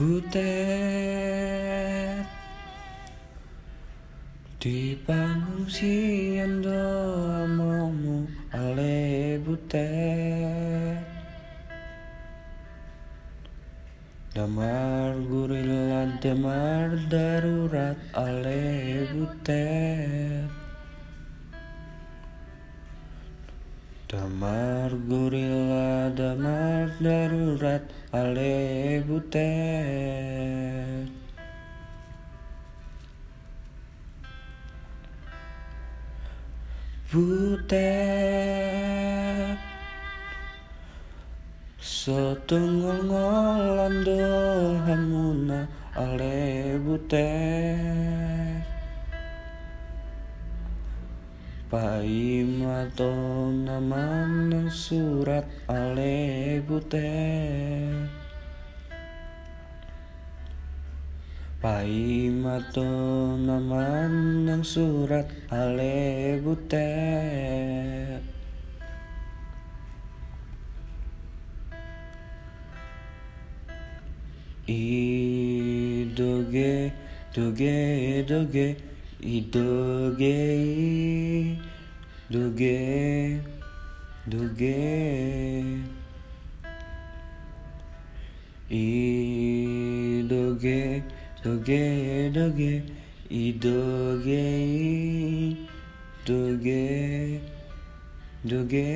Butet Di pengungsian doamu ale butet. Damar gurila damar darurat ale butet. Damar gorila damar darurat ale butet Butet Setunggal ngolando hamuna ale butet Paimato naman ng surat alebute Paimato naman ng surat alebute Idoge, doge, doge, idoge, doge, doge, idoge, doge, doge, idoge, doge, doge.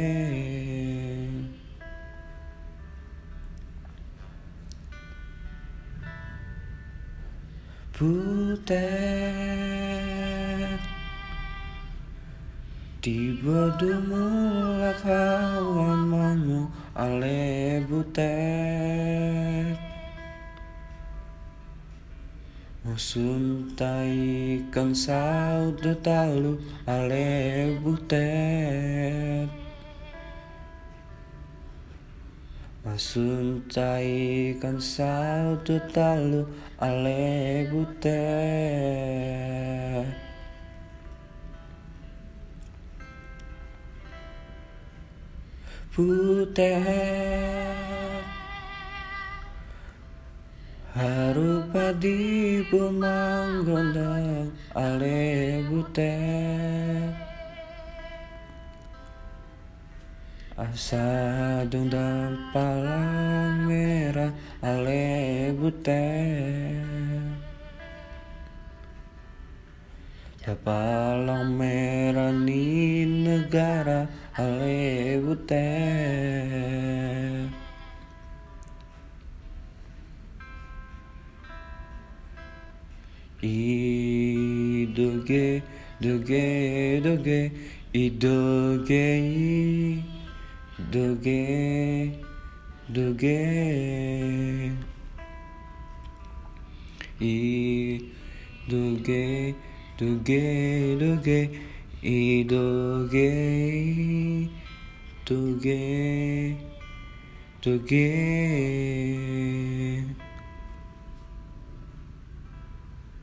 Butet Tiba dumulak halamanmu ale butet Musuntai talu ale butet Masuntai kan sautu talu ale gondang ale bute. Asa dendam palang merah ale bute. Ya palang merah ni negara ale bute Idoge, doge, doge, idoge. Doge, doge, i doge, doge, doge, i doge, doge, doge.